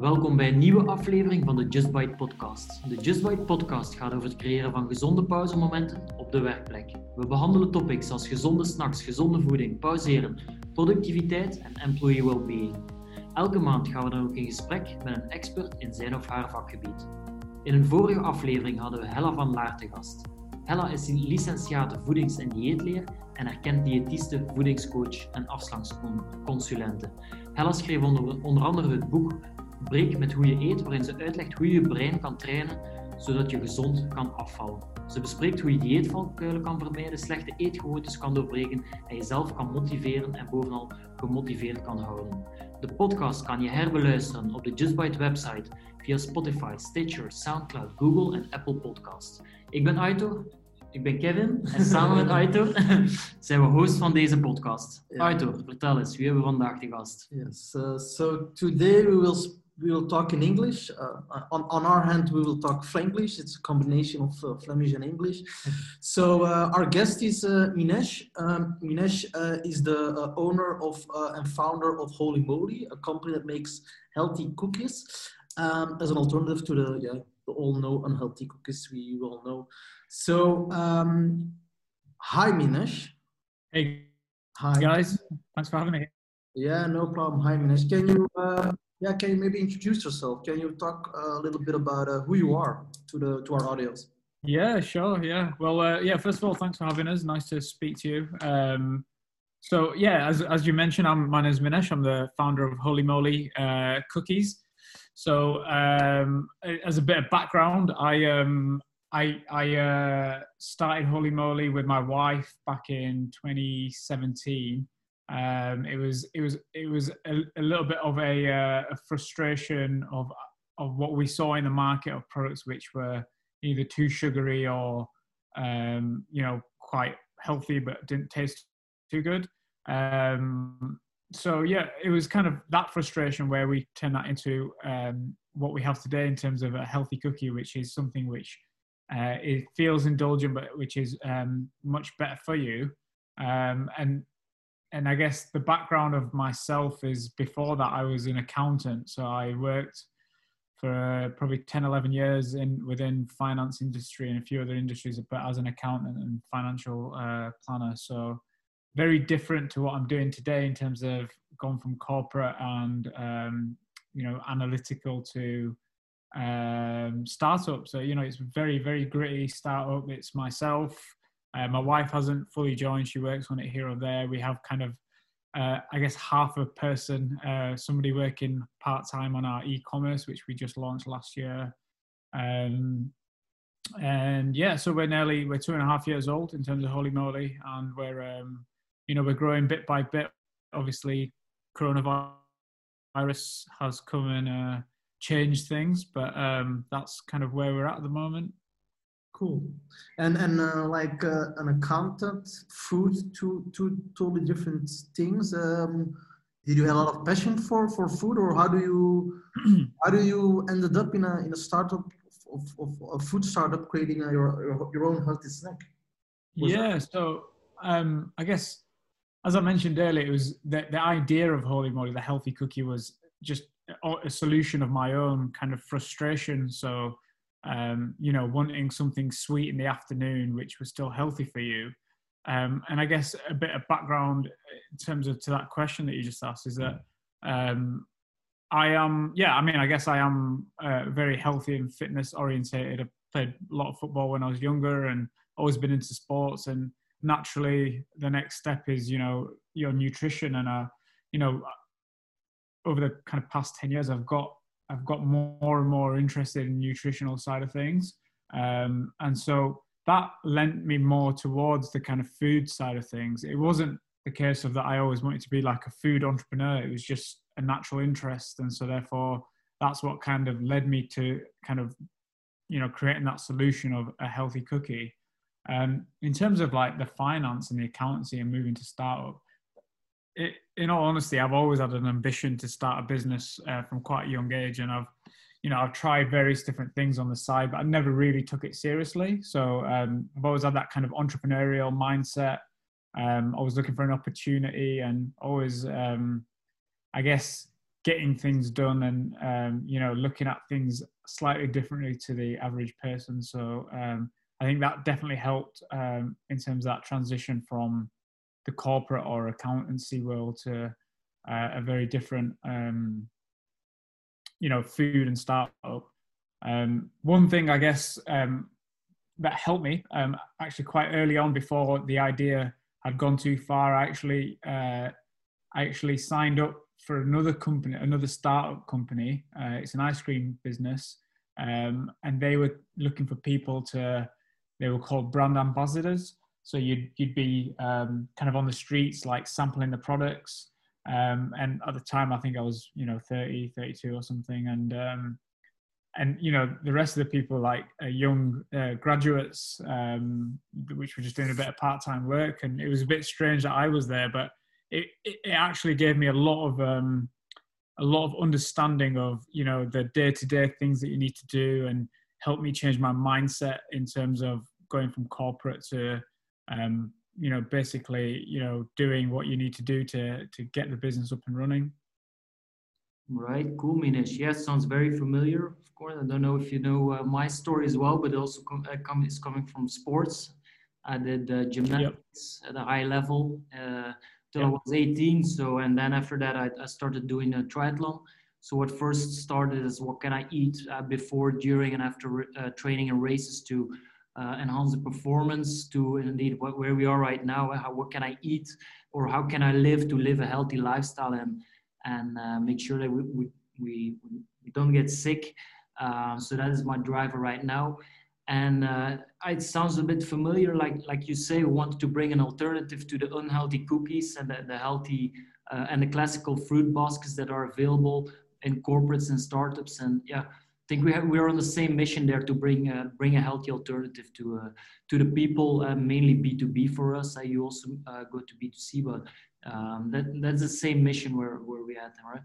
Welkom bij een nieuwe aflevering van de Just Bite podcast. De Just Bite podcast gaat over het creëren van gezonde pauzemomenten op de werkplek. We behandelen topics als gezonde snacks, gezonde voeding, pauzeren, productiviteit en employee well-being. Elke maand gaan we dan ook in gesprek met een expert in zijn of haar vakgebied. In een vorige aflevering hadden we Hella van Laar te gast. Hella is licentiate voedings- en dieetleer en erkend diëtiste, voedingscoach en afslangsconsulente. Hella schreef onder, onder andere het boek Breek met hoe je eet, waarin ze uitlegt hoe je je brein kan trainen zodat je gezond kan afvallen. Ze bespreekt hoe je dieetvalkuilen kan vermijden, slechte eetgewoontes kan doorbreken en jezelf kan motiveren en bovenal gemotiveerd kan houden. De podcast kan je herbeluisteren op de Just Bite website via Spotify, Stitcher, Soundcloud, Google en Apple Podcasts. Ik ben Aitor, ik ben Kevin en samen met Aitor zijn we host van deze podcast. Yeah. Aitor, vertel eens, wie hebben we vandaag de gast? Yes, uh, so today we will we will talk in English. Uh, on, on our hand, we will talk Franglish. It's a combination of uh, Flemish and English. so uh, our guest is uh, Minesh. Um, Minesh uh, is the uh, owner of and founder of Holy Moly, a company that makes healthy cookies um, as an alternative to the yeah the all know unhealthy cookies we all know. So um, hi Minesh. Hey. Hi guys. Thanks for having me. Yeah, no problem. Hi Minesh. Can you yeah, can you maybe introduce yourself? Can you talk a little bit about uh, who you are to the to our audience? Yeah, sure. Yeah. Well, uh, yeah. First of all, thanks for having us. Nice to speak to you. Um, so yeah, as as you mentioned, I'm my name is Minesh. I'm the founder of Holy Moly uh, Cookies. So um, as a bit of background, I um, I I uh, started Holy Moly with my wife back in 2017. Um, it was it was it was a, a little bit of a, uh, a, frustration of of what we saw in the market of products which were either too sugary or um, you know quite healthy but didn't taste too good. Um, so yeah, it was kind of that frustration where we turned that into um, what we have today in terms of a healthy cookie, which is something which uh, it feels indulgent, but which is um, much better for you. Um, and and I guess the background of myself is before that I was an accountant. So I worked for uh, probably 10, 11 years in within finance industry and a few other industries, but as an accountant and financial uh, planner. So very different to what I'm doing today in terms of going from corporate and um, you know analytical to um, startup. So you know it's very very gritty startup. It's myself uh, my wife hasn't fully joined. She works on it here or there. We have kind of, uh, I guess, half a person, uh, somebody working part time on our e commerce, which we just launched last year. Um, and yeah, so we're nearly we're two and a half years old in terms of Holy Moly, and we're um, you know we're growing bit by bit. Obviously, coronavirus has come and uh, changed things, but um, that's kind of where we're at at the moment. Cool. And and uh, like uh, an accountant, food, two two totally different things. Um, did you have a lot of passion for for food, or how do you how do you ended up in a in a startup of, of, of a food startup creating a, your your own healthy snack? Was yeah. That? So um, I guess as I mentioned earlier, it was the the idea of Holy Moly, the healthy cookie, was just a solution of my own kind of frustration. So um, you know, wanting something sweet in the afternoon, which was still healthy for you. Um, and I guess a bit of background in terms of to that question that you just asked is that um, I am, yeah, I mean, I guess I am uh, very healthy and fitness orientated. I played a lot of football when I was younger and always been into sports. And naturally, the next step is, you know, your nutrition. And, uh, you know, over the kind of past 10 years, I've got I've got more and more interested in nutritional side of things. Um, and so that lent me more towards the kind of food side of things. It wasn't the case of that I always wanted to be like a food entrepreneur. It was just a natural interest. And so therefore that's what kind of led me to kind of, you know, creating that solution of a healthy cookie. Um, in terms of like the finance and the accountancy and moving to startup, it, in all honesty, I've always had an ambition to start a business uh, from quite a young age, and I've, you know, I've tried various different things on the side, but I never really took it seriously. So um, I've always had that kind of entrepreneurial mindset. Um, I was looking for an opportunity, and always, um, I guess, getting things done and um, you know looking at things slightly differently to the average person. So um, I think that definitely helped um, in terms of that transition from the corporate or accountancy world to uh, a very different, um, you know, food and startup. Um, one thing I guess um, that helped me um, actually quite early on before the idea had gone too far. I actually uh, I actually signed up for another company, another startup company. Uh, it's an ice cream business, um, and they were looking for people to. They were called brand ambassadors. So you'd you'd be um, kind of on the streets, like sampling the products. Um, and at the time, I think I was you know 30, 32 or something, and um, and you know the rest of the people like young uh, graduates um, which were just doing a bit of part-time work and it was a bit strange that i was there but it, it, it actually gave me a lot of um, a lot of understanding of you know the day-to-day things that you need to do and helped me change my mindset in terms of going from corporate to um, you know basically you know doing what you need to do to to get the business up and running Right, cool, Minesh. Yes, sounds very familiar. Of course, I don't know if you know uh, my story as well, but also com- uh, com- is coming from sports. I did uh, gymnastics yep. at a high level uh, till yep. I was 18. So, and then after that, I, I started doing a triathlon. So, what first started is what can I eat uh, before, during, and after uh, training and races to enhance the performance. To indeed what, where we are right now, how, what can I eat, or how can I live to live a healthy lifestyle and and uh, make sure that we, we, we, don't get sick. Uh, so that is my driver right now. And uh, it sounds a bit familiar, like like you say, we want to bring an alternative to the unhealthy cookies and the, the healthy uh, and the classical fruit baskets that are available in corporates and startups. And yeah, think we have, we're on the same mission there to bring uh, bring a healthy alternative to uh, to the people, mainly B2B for us. you also go to B2C, but um, that that's the same mission where where we at, right?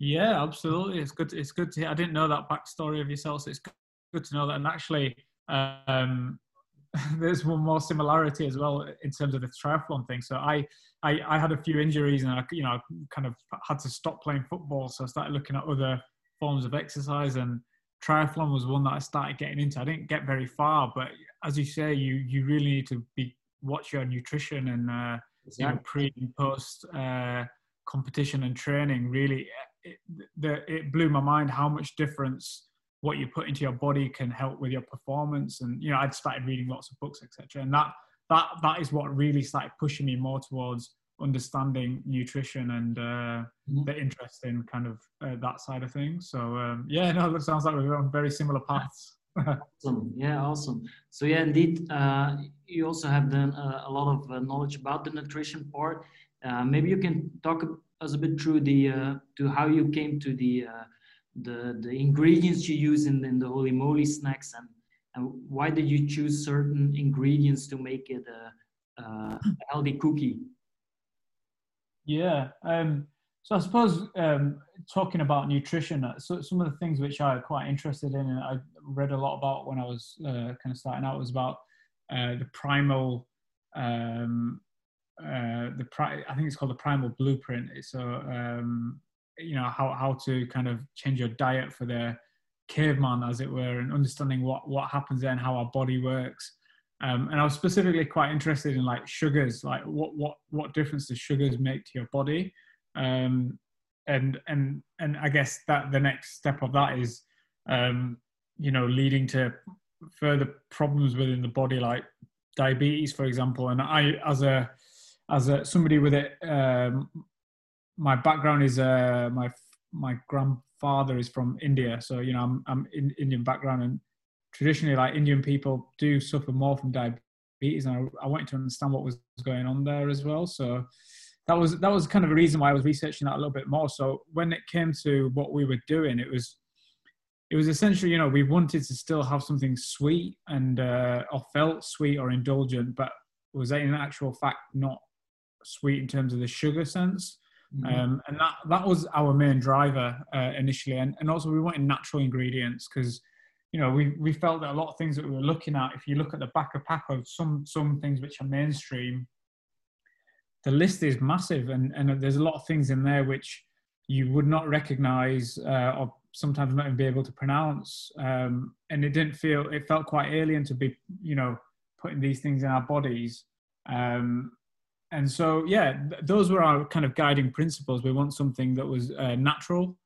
Yeah, absolutely. It's good. It's good to hear. I didn't know that backstory of yourself, so it's good to know that. And actually, um, there's one more similarity as well in terms of the triathlon thing. So I, I, I had a few injuries, and I, you know, kind of had to stop playing football. So I started looking at other forms of exercise, and triathlon was one that I started getting into. I didn't get very far, but as you say, you you really need to be watch your nutrition and uh, exactly. you know, pre and post uh, competition and training really it, the, it blew my mind how much difference what you put into your body can help with your performance and you know i'd started reading lots of books etc and that that that is what really started pushing me more towards understanding nutrition and uh, mm-hmm. the interest in kind of uh, that side of things so um, yeah no it sounds like we're on very similar paths awesome. Yeah, awesome. So yeah, indeed, uh, you also have then uh, a lot of uh, knowledge about the nutrition part. Uh, maybe you can talk us a bit through the uh, to how you came to the uh, the the ingredients you use in, in the holy moly snacks and and why did you choose certain ingredients to make it a, a healthy cookie? Yeah. Um, so I suppose um, talking about nutrition, uh, so some of the things which I'm quite interested in, and I read a lot about when I was uh, kind of starting out, was about uh, the primal, um, uh, the pri- I think it's called the primal blueprint. So um, you know how how to kind of change your diet for the caveman, as it were, and understanding what what happens then, how our body works. Um, and I was specifically quite interested in like sugars, like what what what difference does sugars make to your body? um, and and and I guess that the next step of that is um, you know leading to further problems within the body like diabetes, for example. And I, as a as a somebody with it, um, my background is uh, my my grandfather is from India, so you know I'm I'm in Indian background, and traditionally like Indian people do suffer more from diabetes, and I, I wanted to understand what was going on there as well. So that was that was kind of a reason why I was researching that a little bit more. So when it came to what we were doing, it was it was essentially you know we wanted to still have something sweet and uh, or felt sweet or indulgent, but was in actual fact not sweet in terms of the sugar sense. Mm-hmm. Um, and that that was our main driver uh, initially, and, and also we wanted natural ingredients because you know we we felt that a lot of things that we were looking at, if you look at the back of pack of some some things which are mainstream, the list is massive and, and there's a lot of things in there which you would not recognize uh, or sometimes not even be able to pronounce. Um, and it didn't feel, it felt quite alien to be, you know, putting these things in our bodies. Um, and so, yeah, th- those were our kind of guiding principles. We want something that was uh, natural,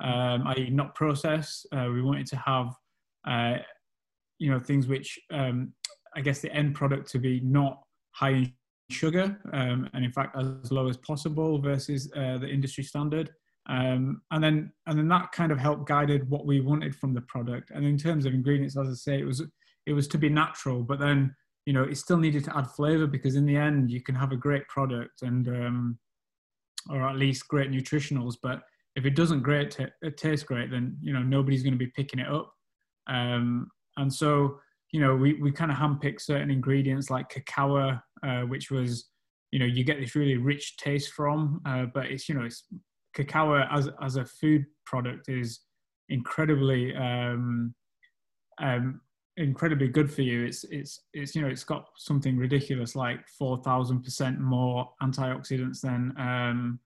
um, i.e., not processed. Uh, we wanted to have, uh, you know, things which um, I guess the end product to be not high in sugar, um, and in fact as low as possible versus uh, the industry standard. Um, and then and then that kind of helped guided what we wanted from the product. And in terms of ingredients, as I say, it was it was to be natural, but then you know it still needed to add flavor because in the end you can have a great product and um, or at least great nutritionals, but if it doesn't great t- it tastes great, then you know nobody's going to be picking it up. Um, and so you know we we kind of handpicked certain ingredients like cacao, uh, which was you know you get this really rich taste from, uh, but it's you know it's cacao as as a food product is incredibly um, um, incredibly good for you. It's it's it's you know it's got something ridiculous like four thousand percent more antioxidants than um,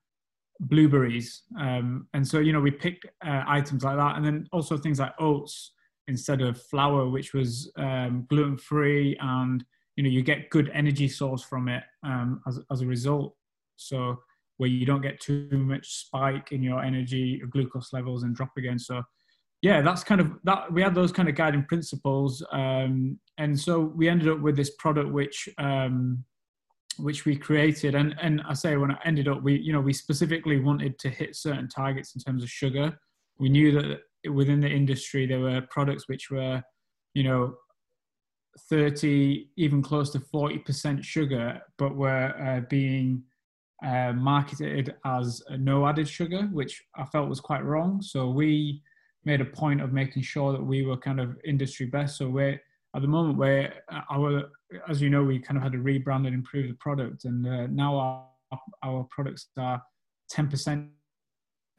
blueberries, um, and so you know we picked uh, items like that, and then also things like oats instead of flour, which was um, gluten free, and you know you get good energy source from it um, as as a result. So where you don't get too much spike in your energy or glucose levels and drop again. So yeah, that's kind of that. We had those kind of guiding principles, um, and so we ended up with this product which um, which we created. And and I say when I ended up, we you know we specifically wanted to hit certain targets in terms of sugar. We knew that within the industry there were products which were, you know, 30, even close to 40% sugar, but were uh, being uh, marketed as no added sugar, which I felt was quite wrong. So we made a point of making sure that we were kind of industry best. So we're at the moment where uh, our, as you know, we kind of had to rebrand and improve the product, and uh, now our our products are 10%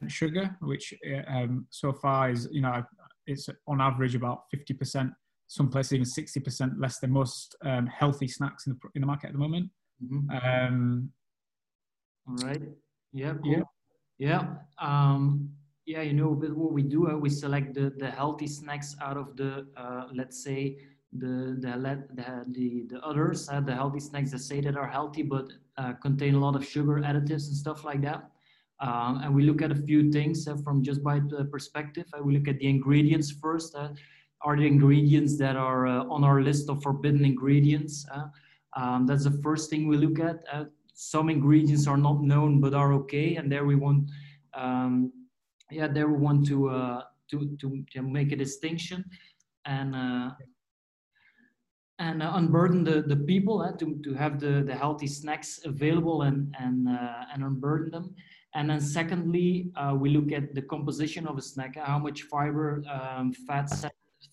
sugar, which uh, um, so far is you know it's on average about 50%. Some places even 60% less than most um, healthy snacks in the in the market at the moment. Mm-hmm. Um, all right. Yeah. Cool. Yeah. Yeah. Um, yeah. You know, but what we do, uh, we select the, the healthy snacks out of the, uh, let's say, the the the the, the others, uh, the healthy snacks that say that are healthy but uh, contain a lot of sugar additives and stuff like that. Um, and we look at a few things uh, from just by perspective. Uh, we look at the ingredients first. Are the ingredients that are on our list of forbidden ingredients? Um, that's the first thing we look at some ingredients are not known but are okay, and there we want, um, yeah, there we want to to, to make a distinction, and uh, and uh, unburden the the people uh, to to have the the healthy snacks available and and and unburden them. And then secondly, uh, we look at the composition of a snack, how much fiber, um, fats,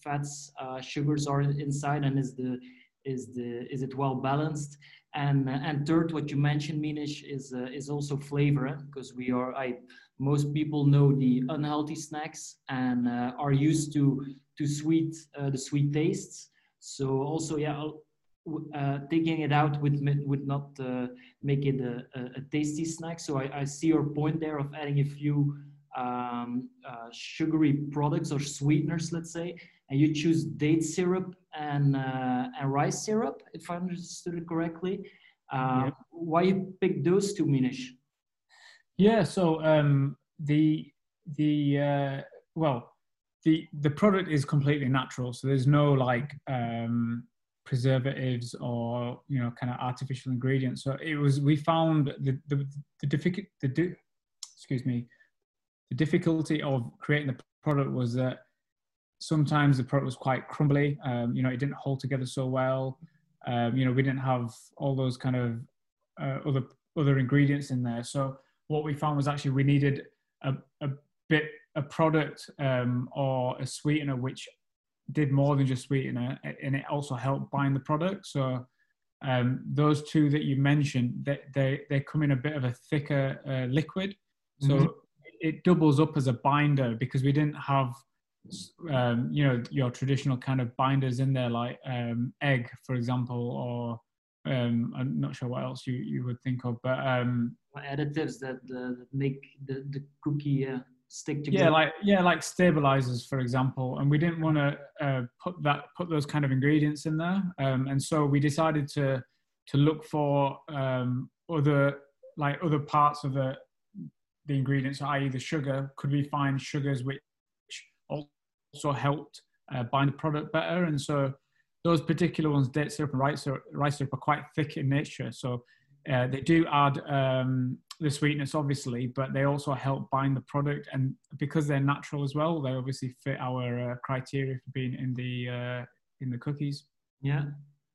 fats, uh, sugars are inside, and is the is the is it well balanced? And, and third, what you mentioned, Minesh, is, uh, is also flavor, because eh? we are, I, most people know the unhealthy snacks and uh, are used to, to sweet, uh, the sweet tastes. So also, yeah, uh, taking it out would, would not uh, make it a, a, a, tasty snack. So I, I see your point there of adding a few um, uh, sugary products or sweeteners, let's say, and you choose date syrup and, uh, and rice syrup, if I understood it correctly. Uh, yeah. Why you pick those two, Minesh? Yeah, so um, the the uh, well, the the product is completely natural, so there's no like um, preservatives or you know kind of artificial ingredients. So it was we found the the the difficult the do excuse me the difficulty of creating the product was that sometimes the product was quite crumbly. Um, you know, it didn't hold together so well. Um, you know, we didn't have all those kind of uh, other other ingredients in there. So what we found was actually we needed a, a bit a product um, or a sweetener which did more than just sweetener, and it also helped bind the product. So um, those two that you mentioned, they, they they come in a bit of a thicker uh, liquid, so mm-hmm. it doubles up as a binder because we didn't have um, you know your traditional kind of binders in there like um, egg for example or Um, I'm not sure what else you, you would think of, but um, additives that, uh, that make the, the cookie uh, stick together. Yeah, like yeah, like stabilizers, for example. And we didn't want to uh, put that put those kind of ingredients in there, um, and so we decided to to look for um, other like other parts of the the ingredients, i.e., the sugar. Could we find sugars which also helped uh, bind the product better? And so those particular ones, date syrup and rice syrup, rice syrup, are quite thick in nature. So uh, they do add um, the sweetness, obviously, but they also help bind the product. And because they're natural as well, they obviously fit our uh, criteria for being in the uh, in the cookies. Yeah,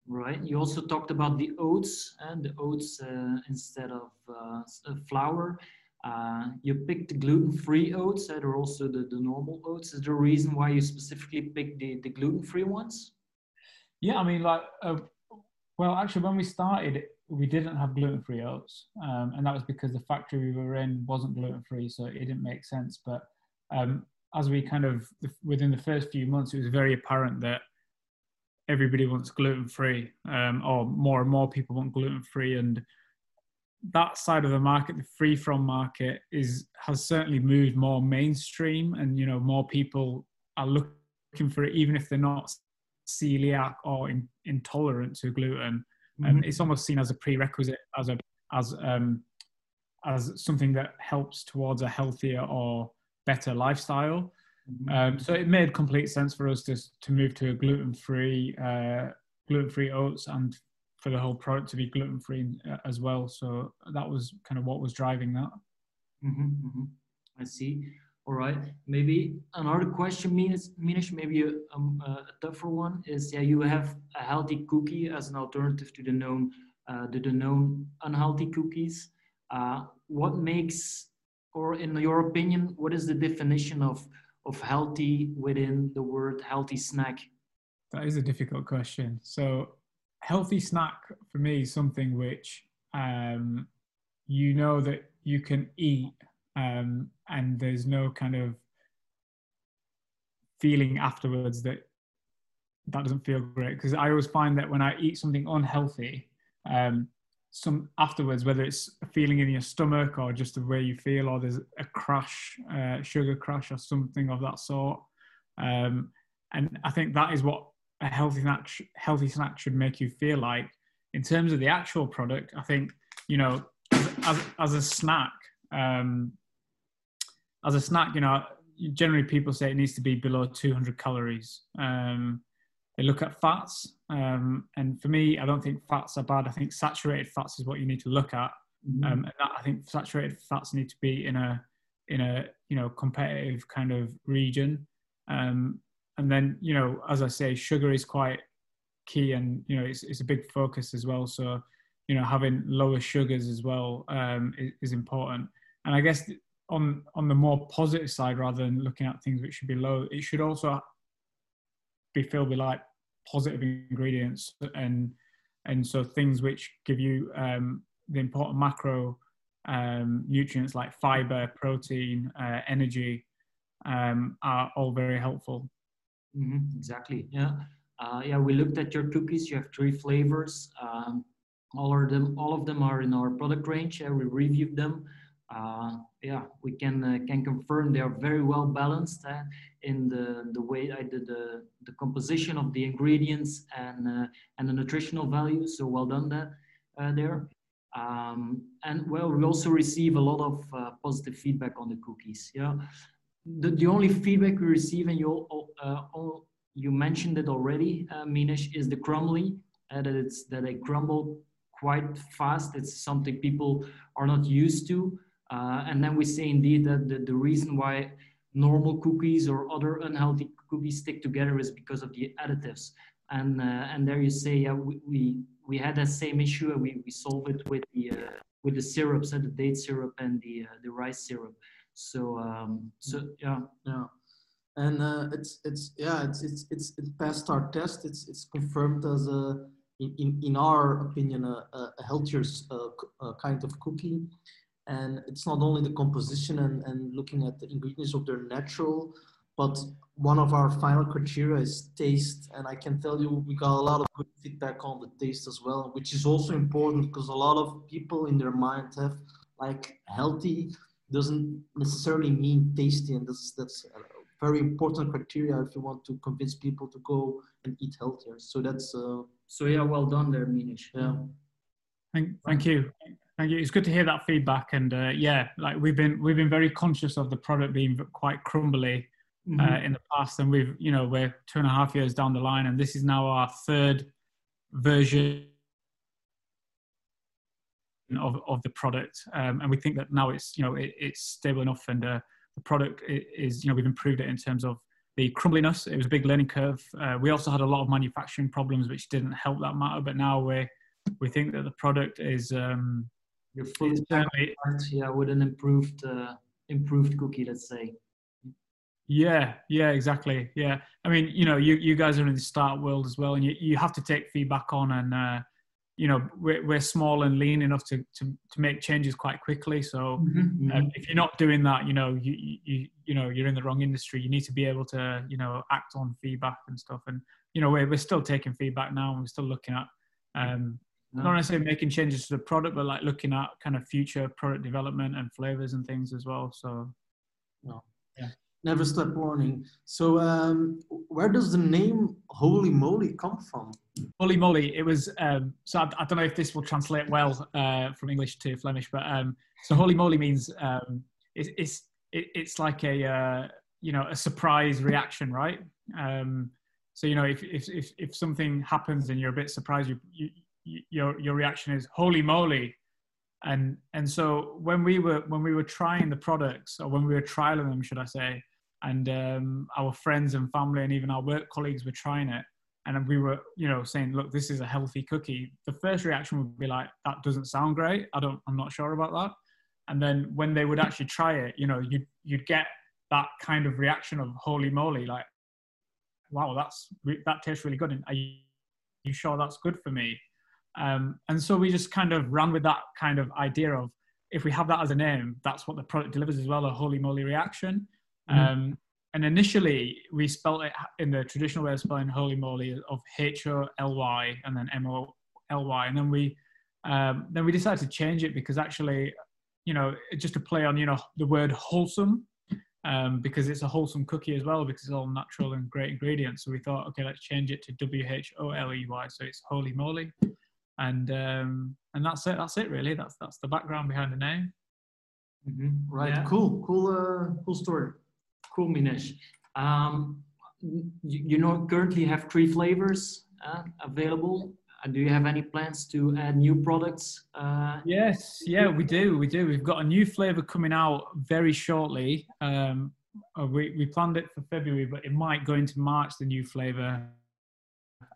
right. You also talked about the oats and the oats uh, instead of uh, flour. Uh, you picked the gluten-free oats that are also the, the normal oats. Is there a reason why you specifically picked the, the gluten-free ones? Yeah, I mean, like, well, actually, when we started, we didn't have gluten free oats, um, and that was because the factory we were in wasn't gluten free, so it didn't make sense. But um, as we kind of within the first few months, it was very apparent that everybody wants gluten free, um, or more and more people want gluten free, and that side of the market, the free from market, is has certainly moved more mainstream, and you know more people are looking for it, even if they're not celiac or in, intolerant to gluten and mm-hmm. it's almost seen as a prerequisite as a as um as something that helps towards a healthier or better lifestyle. Mm-hmm. Um, so it made complete sense for us to to move to a gluten free uh, gluten free oats and for the whole product to be gluten free uh, as well. So that was kind of what was driving that. Mm-hmm, mm-hmm. I see. All right. Maybe another question, Minesh, maybe a, um, a, tougher one is, yeah, you have a healthy cookie as an alternative to the known, uh, the, the known unhealthy cookies. Uh, what makes, or in your opinion, what is the definition of, of healthy within the word healthy snack? That is a difficult question. So healthy snack for me is something which um, you know that you can eat um, and there's no kind of feeling afterwards that that doesn't feel great because I always find that when I eat something unhealthy, um, some afterwards, whether it's a feeling in your stomach or just the way you feel, or there's a crash, uh, sugar crash, or something of that sort. Um, and I think that is what a healthy snack, healthy snack should make you feel like. In terms of the actual product, I think you know, as, as, a snack, um, as a snack, you know, generally people say it needs to be below 200 calories. Um, they look at fats, um, and for me, I don't think fats are bad. I think saturated fats is what you need to look at. Mm-hmm. Um, and that, I think saturated fats need to be in a in a you know competitive kind of region. Um, and then you know, as I say, sugar is quite key, and you know, it's it's a big focus as well. So you know, having lower sugars as well um, is, is important. And I guess on on the more positive side rather than looking at things which should be low it should also be filled with like positive ingredients and and so things which give you um, the important macro um, nutrients like fiber protein uh, energy um, are all very helpful. Mm-hmm, exactly. Yeah. Uh, yeah we looked at your cookies. You have three flavors. Um, all of them all of them are in our product range. Yeah, we reviewed them yeah, we can uh, can confirm they are very well balanced uh, in the the way I did the the composition of the ingredients and uh, and the nutritional value. So well done uh, there. Um, and well, we also receive a lot of uh, positive feedback on the cookies. Yeah, the the only feedback we receive, and you all, you mentioned it already, uh, Minesh, is the crumbly. that it's that they crumble quite fast. It's something people are not used to. Uh, and then we say indeed that the, the reason why normal cookies or other unhealthy cookies stick together is because of the additives. And, uh, and there you say, yeah, we, we, we had that same issue and we, we solve it with the, uh, with the syrups, uh, the date syrup and the, uh, the rice syrup. So, um, so yeah. Yeah. And uh, it's, it's, yeah, it's, it's, it's, it passed our test. It's, it's confirmed as a, in, in our opinion, a, a healthier uh, kind of cookie and it's not only the composition and, and looking at the ingredients of their natural but one of our final criteria is taste, and I can tell you we got a lot of good feedback on the taste as well, which is also important because a lot of people in their mind have like healthy doesn't necessarily mean tasty, and that's that's a very important criteria if you want to convince people to go and eat healthier. So that's uh, so yeah, well done there, Minesh. yeah. Thank, thank you. Thank you. It's good to hear that feedback. And uh, yeah, like we've been we've been very conscious of the product being quite crumbly Mm-hmm. uh, in the past, and we've you know we're two and a half years down the line, and this is now our third version of of the product, um, and we think that now it's you know it, it's stable enough, and uh, the product is you know we've improved it in terms of the crumbliness. It was a big learning curve. Uh, we also had a lot of manufacturing problems, which didn't help that matter. But now we we think that the product is um, You're fully yeah, with an improved uh, improved cookie, let's say. Yeah, yeah, exactly. Yeah, I mean, you know, you you guys are in the start world as well, and you, you have to take feedback on, and uh, you know, we're we're small and lean enough to to, to make changes quite quickly. So Mm-hmm. um, if you're not doing that, you know, you you you know, you're in the wrong industry. You need to be able to, you know, act on feedback and stuff. And you know, we're we're still taking feedback now, and we're still looking at. Um, not necessarily making changes to the product, but like looking at kind of future product development and flavors and things as well. So yeah. Never stop learning. So, um, where does the name Holy Moly come from? Holy moly! It was um, so. I, I don't know if this will translate well uh, from English to Flemish, but um, so holy moly means um, it, it's it, it's like a uh, you know a surprise reaction, right? Um, so you know if, if if if something happens and you're a bit surprised, you, you, you your your reaction is holy moly, and and so when we were when we were trying the products or when we were trialing them, should I say, and um, our friends and family and even our work colleagues were trying it and we were you know saying look this is a healthy cookie the first reaction would be like that doesn't sound great. I don't i'm not sure about that. And then when they would actually try it you know you'd you'd get that kind of reaction of holy moly like wow that's that tastes really good and are you, you sure that's good for me um, and so we just kind of ran with that kind of idea of if we have that as a name that's what the product delivers as well a holy moly reaction Mhm. um, and initially, we spelt it in the traditional way of spelling holy moly of H O L Y and then M O L Y. And then we um, then we decided to change it because actually, you know, just to play on you know the word wholesome um, because it's a wholesome cookie as well because it's all natural and great ingredients. So we thought, okay, let's change it to W H O L E Y. So it's holy moly, and um, and that's it. That's it really. That's that's the background behind the name. Mhm. Right. Yeah. Cool. Cool. Uh, cool story. Cool, Minesh. Um, you, you know, currently have three flavors uh, available. Uh, do you have any plans to add new products? Uh, Yes, yeah, we do. We do. We've got a new flavor coming out very shortly. Um, uh, we, we planned it for February, but it might go into March, the new flavor.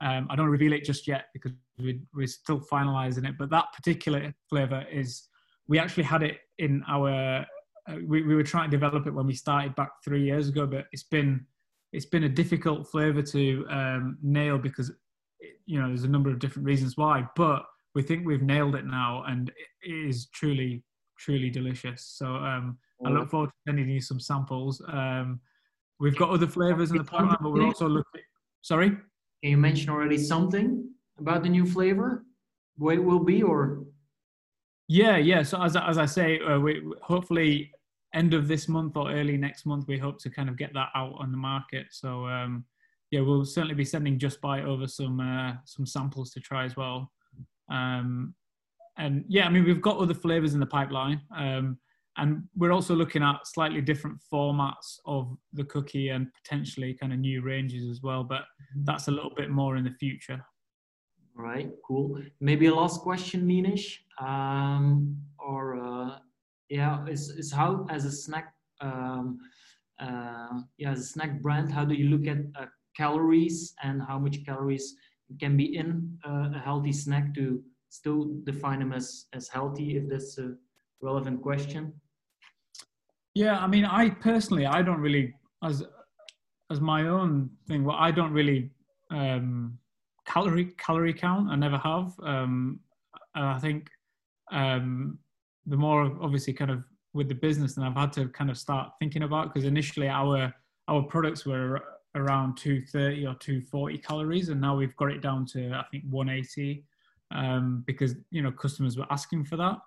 Um, I don't reveal it just yet because we, we're still finalizing it. But that particular flavor is, we actually had it in our, uh, we, we were trying to develop it when we started back three years ago, but it's been, it's been a difficult flavor to um, nail because, you know, there's a number of different reasons why. But we think we've nailed it now, and it is truly, truly delicious. So um, I look forward to sending you some samples. Um, we've got other flavors in the pipeline, but we're also looking. Sorry. Can you mention already something about the new flavor? What it will be, or Yeah, yeah. So as as I say, uh, we hopefully end of this month or early next month, we hope to kind of get that out on the market. So um, yeah, we'll certainly be sending Just Bite over some uh, some samples to try as well. Um, and yeah, I mean we've got other flavors in the pipeline, um, and we're also looking at slightly different formats of the cookie and potentially kind of new ranges as well. But that's a little bit more in the future. All right, cool. Maybe a last question, Minesh, um, or uh, yeah, is is how as a snack, um, uh, yeah, as a snack brand, how do you look at uh, calories and how much calories can be in uh, a healthy snack to still define them as as healthy? If that's a relevant question. Yeah, I mean, I personally, I don't really, as as my own thing, well, I don't really um, calorie calorie count. I never have. Um, and I think um, the more obviously kind of with the business, and I've had to kind of start thinking about because initially our our products were around 230 or 240 calories, and now we've got it down to I think 180 um, because you know customers were asking for that.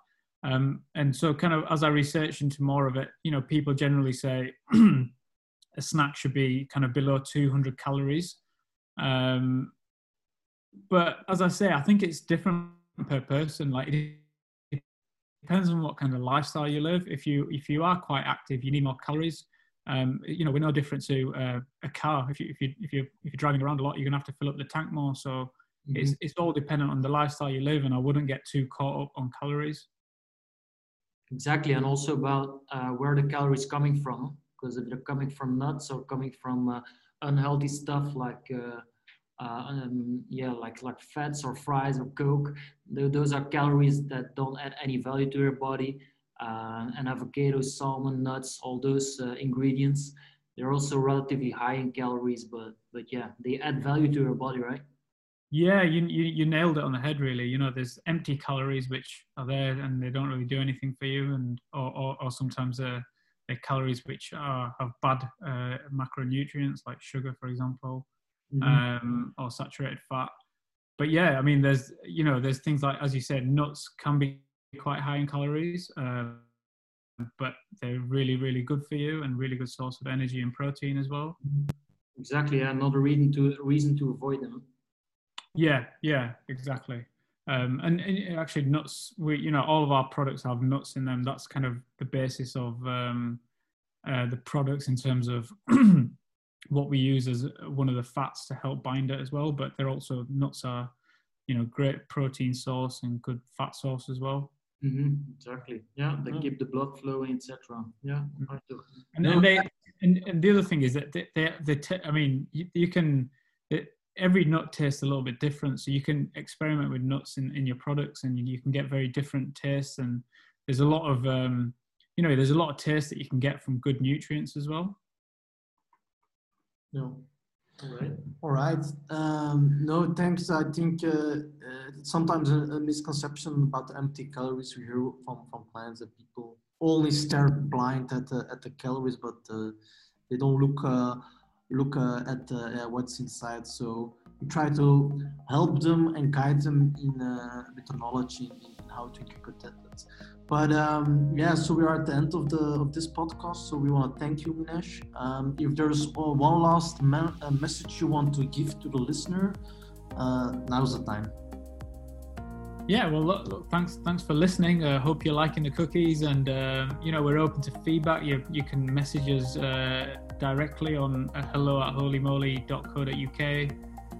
Um, and so, kind of as I researched into more of it, you know, people generally say a snack should be kind of below 200 calories. Um, but as I say, I think it's different per person. Like it depends on what kind of lifestyle you live. If you if you are quite active, you need more calories. Um, you know, we're no different to uh, a car. If you if you if you if you're driving around a lot, you're gonna have to fill up the tank more. So mm-hmm. it's it's all dependent on the lifestyle you live, and I wouldn't get too caught up on calories. Exactly, and also about uh, where the calories coming from, because if they're coming from nuts or coming from uh, unhealthy stuff like uh, um, yeah, like like fats or fries or coke. Those are calories that don't add any value to your body. Uh, and avocados, salmon, nuts, all those uh, ingredients, they're also relatively high in calories, but but yeah, they add value to your body, right? Yeah, you, you you nailed it on the head. Really, you know, there's empty calories which are there and they don't really do anything for you, and or or, or sometimes they're, they're calories which are have bad uh, macronutrients like sugar, for example mm-hmm. um, or saturated fat. But yeah, I mean, there's you know, there's things like as you said, nuts can be quite high in calories, um, but they're really really good for you and really good source of energy and protein as well. Exactly, another reason to reason to avoid them. Yeah, yeah, exactly. Um, and, and, actually, nuts. We, you know, all of our products have nuts in them. That's kind of the basis of um, uh, the products in terms of what we use as one of the fats to help bind it as well. But they're also nuts are, you know, great protein source and good fat source as well. Mm-hmm, exactly. Yeah, they yeah. keep the blood flowing, etc. Yeah. Mm-hmm. And, and they and, and, the other thing is that they they, they t- I mean you, you can it, every nut tastes a little bit different, so you can experiment with nuts in, in your products, and you can get very different tastes. And there's a lot of um, you know there's a lot of taste that you can get from good nutrients as well. No. All right. All right. Um, no, thanks. I think uh, uh, sometimes a, a, misconception about empty calories we hear from, from clients that people only stare blind at the, at the calories, but uh, they don't look uh, look uh, at what's inside. So we try to help them and guide them in uh, with the knowledge in, in how to incorporate that. But um, yeah, so we are at the end of the of this podcast. So we want to thank you, Minesh. Um, if there's uh, one last uh, message you want to give to the listener, uh, now's the time. Yeah, well, look, look, thanks, thanks for listening. I uh, hope you're liking the cookies, and uh, you know we're open to feedback. You you can message us uh, directly on hello at holymoly.co.uk.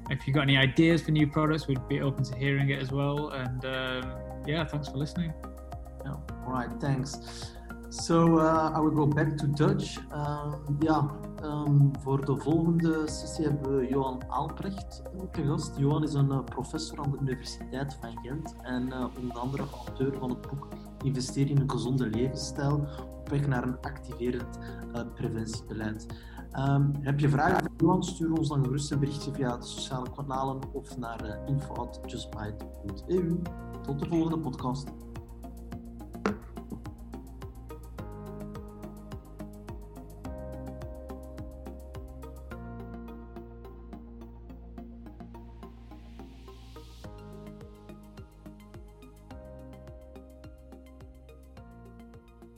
If you've got any ideas for new products, we'd be open to hearing it as well. And um, yeah, thanks for listening. All right, thanks. So uh, I will go back to Dutch. Uh, ja, um, voor de volgende sessie hebben we Johan Aalprecht te gast. Johan is een uh, professor aan de Universiteit van Gent en uh, onder andere auteur van het boek Investeer in een gezonde levensstijl op weg naar een activerend uh, preventiebeleid. Um, heb je vragen voor Johan? Stuur ons dan gerust een berichtje via de sociale kanalen of naar uh, info.justbite.eu. Tot de volgende podcast.